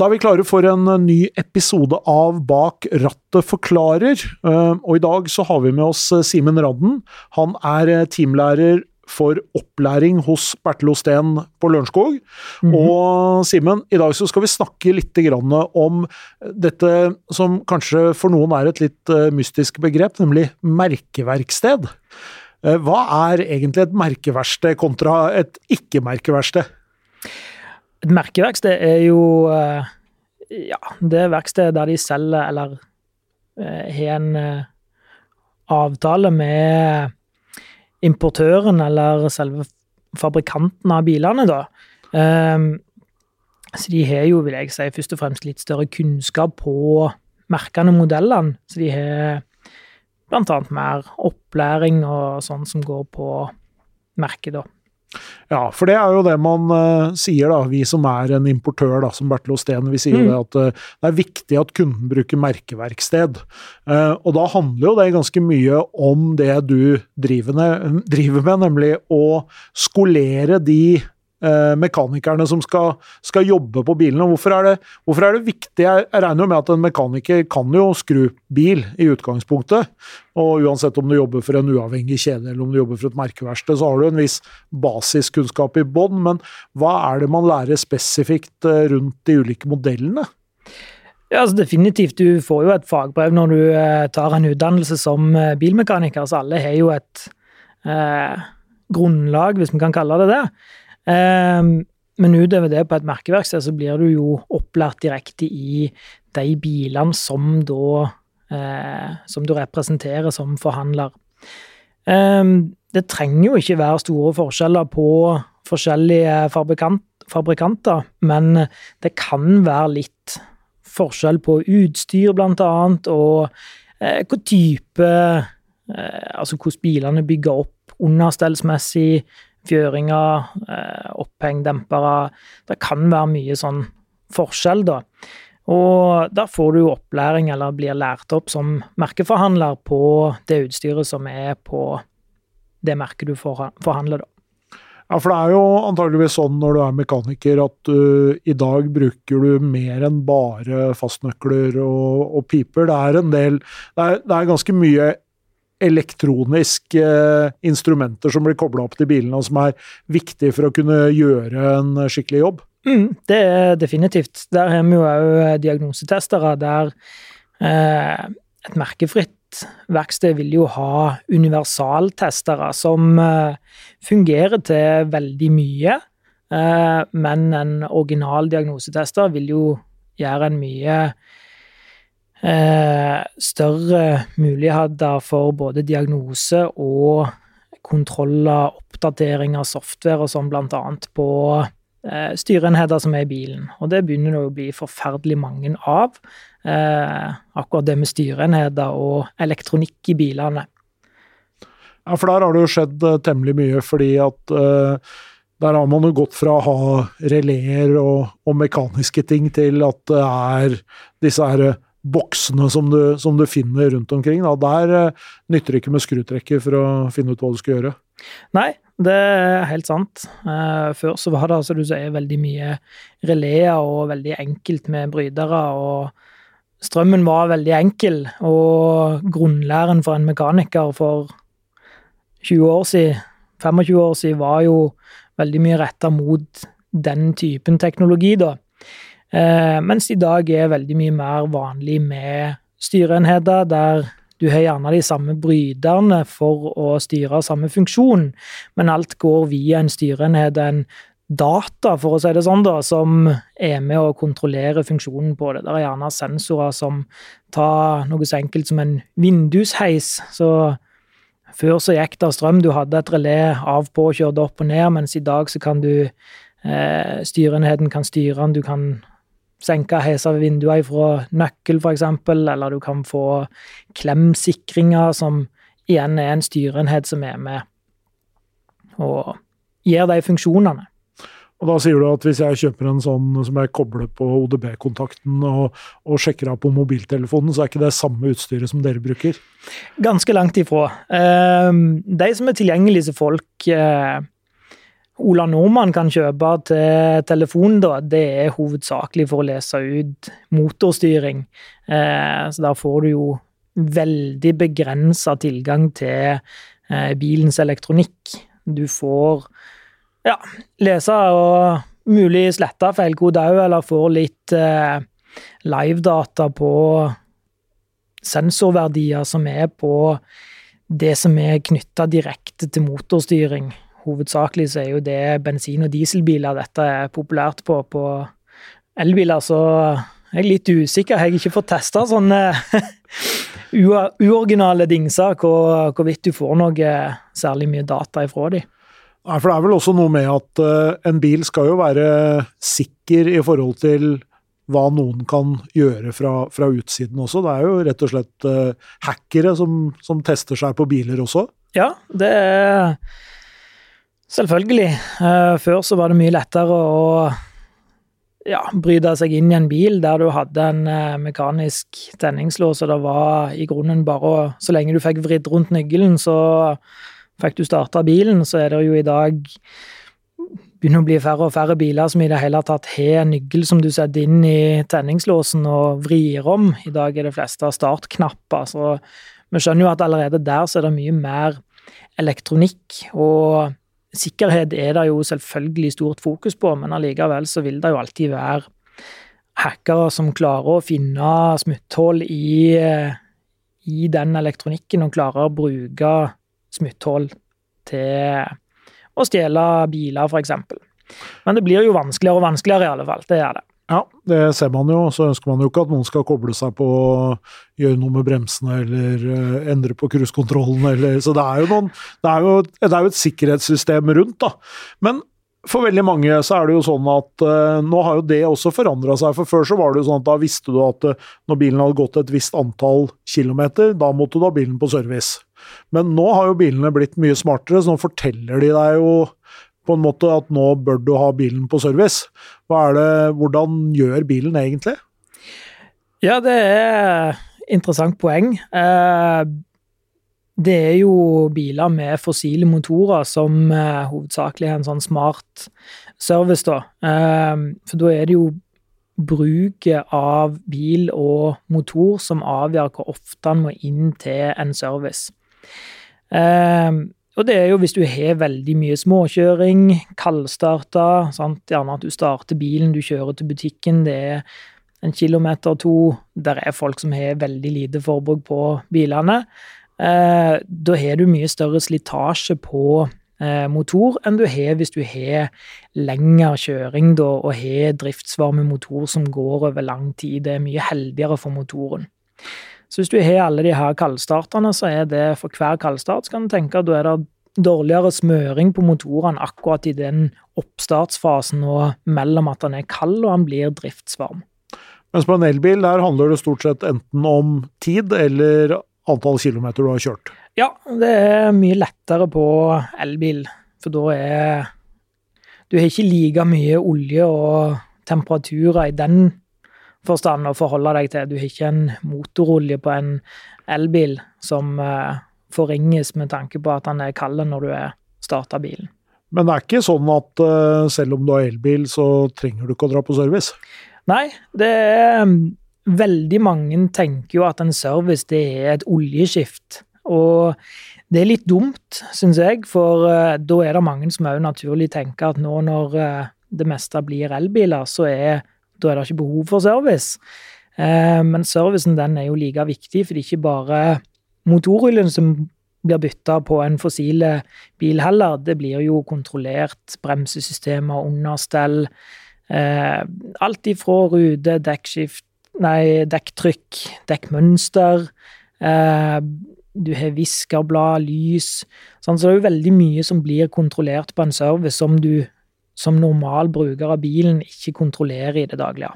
Da er vi klare for en ny episode av Bak rattet forklarer. Eh, og i dag så har vi med oss eh, Simen Radden. Han er eh, teamlærer for opplæring hos Bertil Osten på Lørenskog. Mm -hmm. Og Simen, i dag så skal vi snakke litt om dette som kanskje for noen er et litt mystisk begrep, nemlig merkeverksted. Hva er egentlig et merkeverksted kontra et ikke-merkeverksted? Et merkeverksted er jo eh, ja, det verkstedet der de selger eller eh, har en eh, avtale med importøren eller selve fabrikanten av bilene, da. Um, så de har jo, vil jeg si, først og fremst litt større kunnskap på merkene og modellene. Så de har blant annet mer opplæring og sånn som går på merket, da. Ja, for det er jo det man uh, sier, da, vi som er en importør, da, som Bertil Osten. Vi sier mm. det at uh, det er viktig at kunden bruker merkeverksted. Uh, og da handler jo det ganske mye om det du driver, med, driver med nemlig å skolere de Eh, mekanikerne som skal, skal, jobbe på bilene. Hvorfor er, det, hvorfor er det viktig? Jeg, regner jo med at en mekaniker kan jo skru bil i utgangspunktet. Og uansett om du jobber for en uavhengig kjede eller om du jobber for et merkeverksted, så har du en viss basiskunnskap i bånn. Men hva er det man lærer spesifikt eh, rundt de ulike modellene? Ja, altså Definitivt. Du får jo et fagbrev når du eh, tar en utdannelse som bilmekaniker. Så alle har jo et eh, grunnlag, hvis vi kan kalle det det. Ehm, men utover det, på et merkeverksted, så blir du jo opplært direkte i de bilene som da eh, Som du representerer som forhandler. Ehm, det trenger jo ikke være store forskjeller på forskjellige fabrikant, fabrikanter, men det kan være litt forskjell på utstyr, blant annet, og eh, hva type eh, Altså hvordan bilene bygger opp understellsmessig, fjøringer, eh, oppheng. Det kan være mye sånn forskjell, da. Og der får du opplæring, eller blir lært opp som merkeforhandler på det utstyret som er på det merket du forhandler, da. Ja, for det er jo antageligvis sånn når du er mekaniker at uh, i dag bruker du mer enn bare fastnøkler og, og piper. Det er en del det er, det er ganske mye elektroniske eh, instrumenter som blir kobla opp til bilene, og som er viktige for å kunne gjøre en skikkelig jobb? Mm, det er definitivt. Der har vi jo òg eh, diagnosetestere der eh, et merkefritt verksted vil jo ha universaltestere som eh, fungerer til veldig mye, eh, men en original diagnosetester vil jo gjøre en mye større muligheter for både diagnose og kontroll av oppdatering av software og sånn, blant annet på eh, styreenheter som er i bilen. Og det begynner det å bli forferdelig mange av. Eh, akkurat det med styreenheter og elektronikk i bilene. Ja, for der har det jo skjedd temmelig mye, fordi at der har man jo gått fra å ha releer og, og, mekaniske ting til at det er disse her boksene som du, som du, finner rundt omkring. Da. Der uh, nytter det ikke med skrutrekker for å finne ut hva du skal gjøre. Nei, det er helt sant. Uh, før så var det altså du sier, veldig mye releer og veldig enkelt med brytere. og Strømmen var veldig enkel, og grunnlæren for en mekaniker for 20 år siden, 25 år siden, var jo veldig mye retta mot den typen teknologi, da. Eh, mens i dag er veldig mye mer vanlig med styreenheter der du har gjerne de samme bryterne for å styre samme funksjon, men alt går via en styreenhet, en data, for å si det sånn, da, som er med å kontrollere funksjonen på det. Det er gjerne sensorer som tar noe så enkelt som en vindusheis. Så før så gikk det strøm, du hadde et relé av på kjørte opp og ned, mens i dag så kan du eh, Styreenheten kan styre den, du kan senke og vinduer fra nøkkel, f.eks., eller du kan få klemsikringer, som igjen er en styreenhet som er med og gir de funksjonene. Og da sier du at hvis jeg kjøper en sånn som jeg kobler på ODB-kontakten og, og, sjekker av på mobiltelefonen, så er ikke det samme utstyret som dere bruker? Ganske langt ifra. Ehm, de som er tilgjengelige til folk eh, Ola Nordmann kan kjøpe til telefonen, da, det er hovedsakelig for å lese ut motorstyring. Eh, så der får du jo veldig begrensa tilgang til eh, bilens elektronikk. Du får ja, lese og mulig slette feilkode òg, eller får litt eh, livedata på sensorverdier som er på det som er knytta direkte til motorstyring. Hovedsakelig så er jo det bensin- og dieselbiler dette er populært på. På elbiler så er jeg litt usikker. Jeg har ikke fått testa sånne uoriginale dingser, hvor, hvorvidt du får noe særlig mye data ifra dem. Nei, for det er vel også noe med at uh, en bil skal jo være sikker i forhold til hva noen kan gjøre fra, fra utsiden også. Det er jo rett og slett uh, hackere som, som, tester seg på biler også. Ja, det er selvfølgelig. Uh, før så var det mye lettere å ja, bryte seg inn i en bil der du hadde en mekanisk tenningslås, og det var i grunnen bare Så lenge du fikk vridd rundt nøkkelen, så fikk du starta bilen, så er det jo i dag begynner å bli færre og færre biler som i det hele tatt har en nøkkel som du setter inn i tenningslåsen og vrir om. I dag er det fleste startknapper, så vi skjønner jo at allerede der så er det mye mer elektronikk. Og sikkerhet er det jo selvfølgelig stort fokus på, men allikevel så vil det jo alltid være hackere som klarer å finne smutthull i, i den elektronikken og klarer å bruke smutthull til å stjele biler, f.eks. Men det blir jo vanskeligere og vanskeligere, i alle fall. Det er det. Ja, det ser man jo. Så ønsker man jo ikke at noen skal koble seg på å gjøre noe med bremsene eller uh, endre på cruisekontrollen eller Så det er noen det er jo, det er jo et sikkerhetssystem rundt, da. Men for veldig mange så er det jo sånn at uh, nå har jo det også forandra seg. For før så var det jo sånn at da visste du at uh, når bilen hadde gått et visst antall kilometer, da måtte du ha bilen på service. Men nå har jo bilene blitt mye smartere, så nå forteller de deg jo på en måte at nå bør du ha bilen på service. Det, hvordan gjør bilen egentlig? Ja, det er interessant poeng. Eh, det er jo biler med fossile motorer som eh, hovedsakelig er en sånn smart service, da. Eh, for da er det jo bruket av bil og motor som avgjør hvor ofte han må inn til en service. Um, og det er jo hvis du har veldig mye småkjøring, kaldstarta, sant? gjerne at du starter bilen, du kjører til butikken, det er en kilometer og to, der er folk som har veldig lite forbruk på bilene. Eh, da har du mye større slitasje på eh, motor enn du har hvis du har lengre kjøring da, og har driftsvarme motor som går over lang tid. Det er mye heldigere for motoren. Så hvis du har alle de her kaldstarterne, så er det for hver kaldstart så kan du tenke at da er det dårligere smøring på motorene akkurat i den oppstartsfasen og mellom at den er kald og den blir driftsvarm. Mens på en elbil der handler det stort sett enten om tid eller antall kilometer du har kjørt? Ja, det er mye lettere på elbil, for da er Du har ikke like mye olje og temperaturer i den forstand å forholde deg til. Du har ikke en motorolje på en elbil som uh, forringes med tanke på at den er kald når du starter bilen. Men det er ikke sånn at uh, selv om du har elbil, så trenger du ikke å dra på service? Nei, det er um, Veldig mange tenker jo at en service det er et oljeskift. Og det er litt dumt, syns jeg, for uh, da er det mange som òg naturlig tenker at nå når det meste blir elbiler, så er da er det ikke behov for service. Eh, men servicen den er jo like viktig, for det er ikke bare motoroljen som blir bytta på en fossile bil heller. Det blir jo kontrollert bremsesystemer, understell. Eh, alt ifra rute, dekkskift, nei, dekktrykk, dekkmønster. Eh, du har viskerblad, lys. Sånn, så det er jo veldig mye som blir kontrollert på en service som du som normal bruker av bilen ikke kontrollerer i det daglige.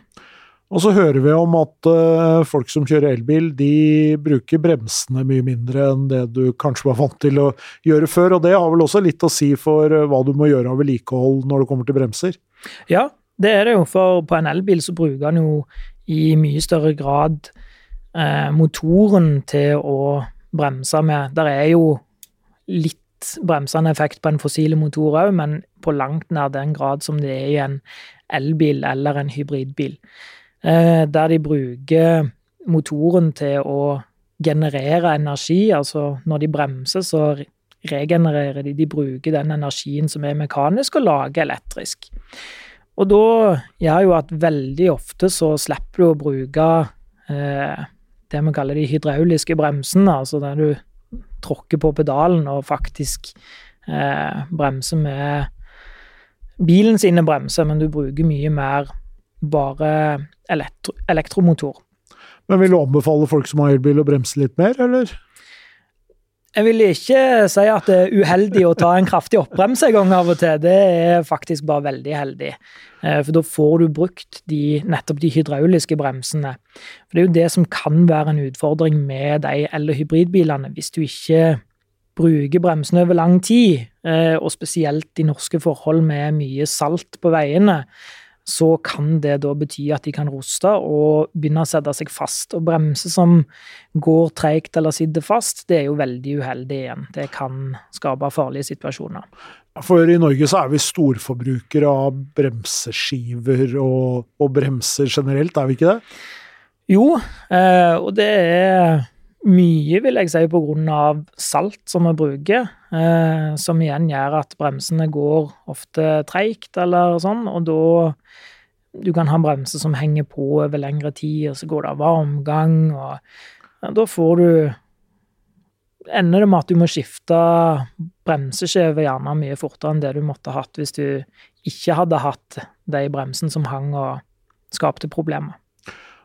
Og så hører vi om at uh, folk som kjører elbil, de bruker bremsene mye mindre enn det du kanskje var vant til å gjøre før. Og det har vel også litt å si for uh, hva du må gjøre av vedlikehold når det kommer til bremser? Ja, det er det jo. For på en elbil så bruker den jo i mye større grad uh, motoren til å bremse med. Der er jo litt bremsende effekt på en fossile motor òg, men på langt nær den grad som det er i en elbil eller en hybridbil. Eh, der de bruker motoren til å generere energi. Altså når de bremser, så regenererer de. De bruker den energien som er mekanisk, og lager elektrisk. Og da gjør jo at veldig ofte så slipper du å bruke eh, det vi kaller de hydrauliske bremsene, altså der du tråkker på pedalen og faktisk eh, bremser med bilen sine bremser, men du bruker mye mer bare elektro elektromotor. Men vil du anbefale folk som har elbil å bremse litt mer, eller? Jeg vil ikke si at det er uheldig å ta en kraftig oppbremse en gang av og til. Det er faktisk bare veldig heldig. Eh, for da får du brukt de, nettopp de hydrauliske bremsene. For det er jo det som kan være en utfordring med de eller hybridbilene. Hvis du ikke bruker bremsene over lang tid, eh, og spesielt i norske forhold med mye salt på veiene, så kan det da bety at de kan roste og begynne å sette seg fast. Og bremser som går treigt eller sitter fast, det er jo veldig uheldig igjen. Det kan skape farlige situasjoner. For i Norge så er vi storforbrukere av bremseskiver og, og bremser generelt, er vi ikke det? Jo, eh, og det er mye, vil jeg si, pga. salt som vi bruker, eh, som igjen gjør at bremsene går ofte treigt eller sånn, og da Du kan ha bremser som henger på over lengre tid, og så går det av varmgang, og ja, da får du Ender det med at du må skifte bremseskjeve gjerne mye fortere enn det du måtte hatt hvis du ikke hadde hatt de bremsene som hang og skapte problemer.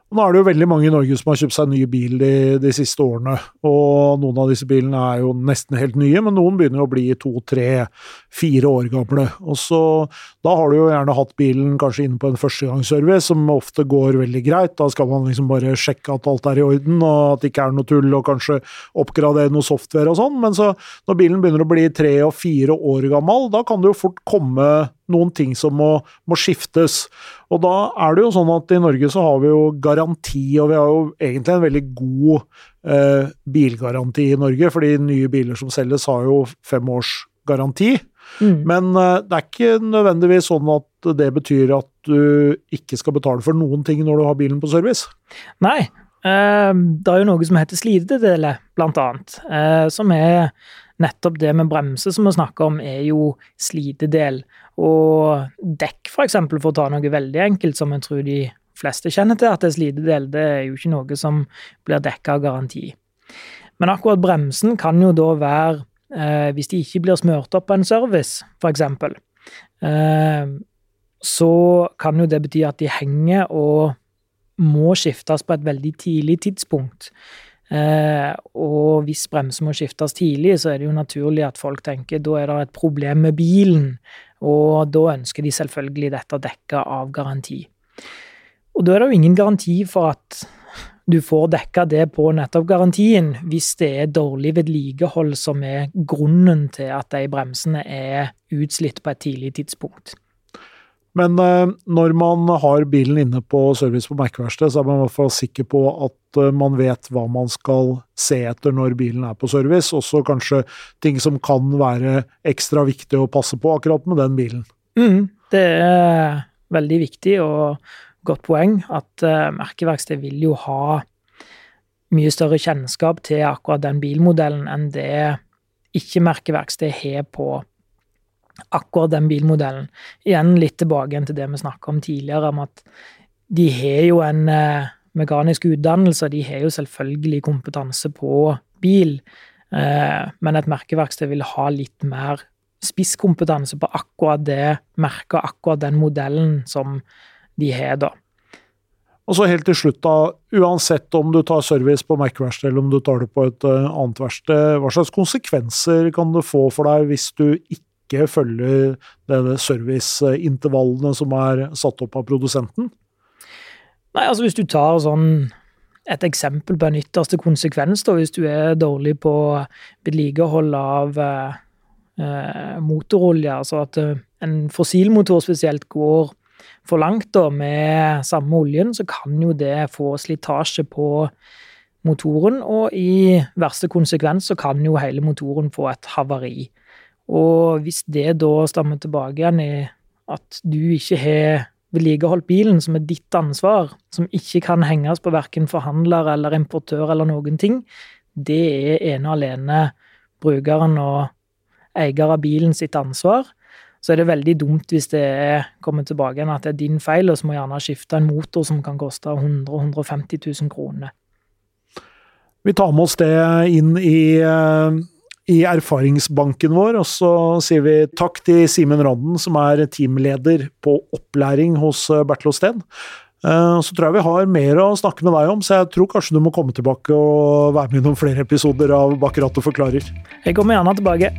Nå er det jo veldig mange i Norge som har kjøpt seg ny bil de, de, siste årene. Og noen av disse bilene er jo nesten helt nye, men noen begynner å bli to, tre, fire år gamle. Og så, Da har du jo gjerne hatt bilen kanskje inne på en førstegangsservice, som ofte går veldig greit. Da skal man liksom bare sjekke at alt er i orden, og at det ikke er noe tull, og kanskje oppgradere noe software og sånn. Men så, når bilen begynner å bli tre og fire år gammel, da kan det jo fort komme noen ting som må, må, skiftes. Og da er det jo sånn at i Norge så har vi jo garanti, og vi har jo egentlig en veldig god eh, bilgaranti i Norge, fordi nye biler som selges har jo fem års garanti. Mm. Men eh, det er ikke nødvendigvis sånn at det betyr at du ikke skal betale for noen ting når du har bilen på service. Nei. Eh, det er jo noe som heter slitedeler, blant annet, eh, som er nettopp det med bremse som vi snakker om, er jo slitedel. Og dekk, for eksempel, for å ta noe veldig enkelt, som jeg tror de fleste kjenner til at slitedel, det er jo ikke noe som blir dekka av garanti. Men akkurat bremsen kan jo da være, eh, hvis de ikke blir smurt opp på en service, eksempel, eh, så kan jo det bety at de henger og må skiftes på et veldig tidlig tidspunkt. Eh, og hvis bremser må skiftes tidlig, så er det jo naturlig at folk tenker da er det et problem med bilen, og da ønsker de selvfølgelig dette dekka av garanti. Og da er det jo ingen garanti for at du får dekka det på nettopp garantien, hvis det er dårlig vedlikehold som er grunnen til at de bremsene er utslitt på et tidlig tidspunkt. Men eh, når man har bilen inne på service på Mac-verksted, så er man i hvert fall sikker på at eh, man vet hva man skal se etter når bilen er på service. Også kanskje ting som kan være ekstra viktig å passe på akkurat med den bilen. Mm, det er veldig viktig og godt poeng at uh, merkeverksted vil jo ha mye større kjennskap til akkurat den bilmodellen enn det ikke-merkeverksted har på akkurat den bilmodellen. Igjen litt tilbake til det vi snakka om tidligere, om at de har jo en uh, mekanisk utdannelse, de har jo selvfølgelig kompetanse på bil, uh, men et merkeverksted vil ha litt mer spisskompetanse på akkurat det merket, akkurat den modellen som de har, da. Og så helt til slutt, da. Uansett om du tar service på Mac-verksted eller om du tar det på et uh, annet verksted, hva slags konsekvenser kan det få for deg hvis du ikke følger denne serviceintervallene som er satt opp av produsenten? Nei, altså hvis du tar sånn et eksempel på en ytterste konsekvens, da, hvis du er dårlig på vedlikehold av eh, motorolje, altså at eh, en fossilmotor spesielt går for langt da, med samme oljen, så kan jo det få slitasje på motoren, og i verste konsekvens så kan jo hele motoren få et havari. Og hvis det da stammer tilbake igjen i at du ikke har vedlikeholdt bilen, som er ditt ansvar, som ikke kan henges på verken forhandler eller importør eller noen ting, det er ene alene brukeren og eier av bilen sitt ansvar. Så er det veldig dumt hvis det er kommet tilbake igjen at det er din feil, og så må gjerne skifte en motor som kan koste 100 150 000 kroner. Vi tar med oss det inn i uh i erfaringsbanken vår, og så sier vi takk til Simen Randen, som er teamleder på opplæring hos eh, Bertil Osten. Eh, så tror jeg vi har mer å snakke med deg om, så jeg tror kanskje du må komme tilbake og være med i noen flere episoder av Bak rattet forklarer. Jeg kommer gjerne tilbake.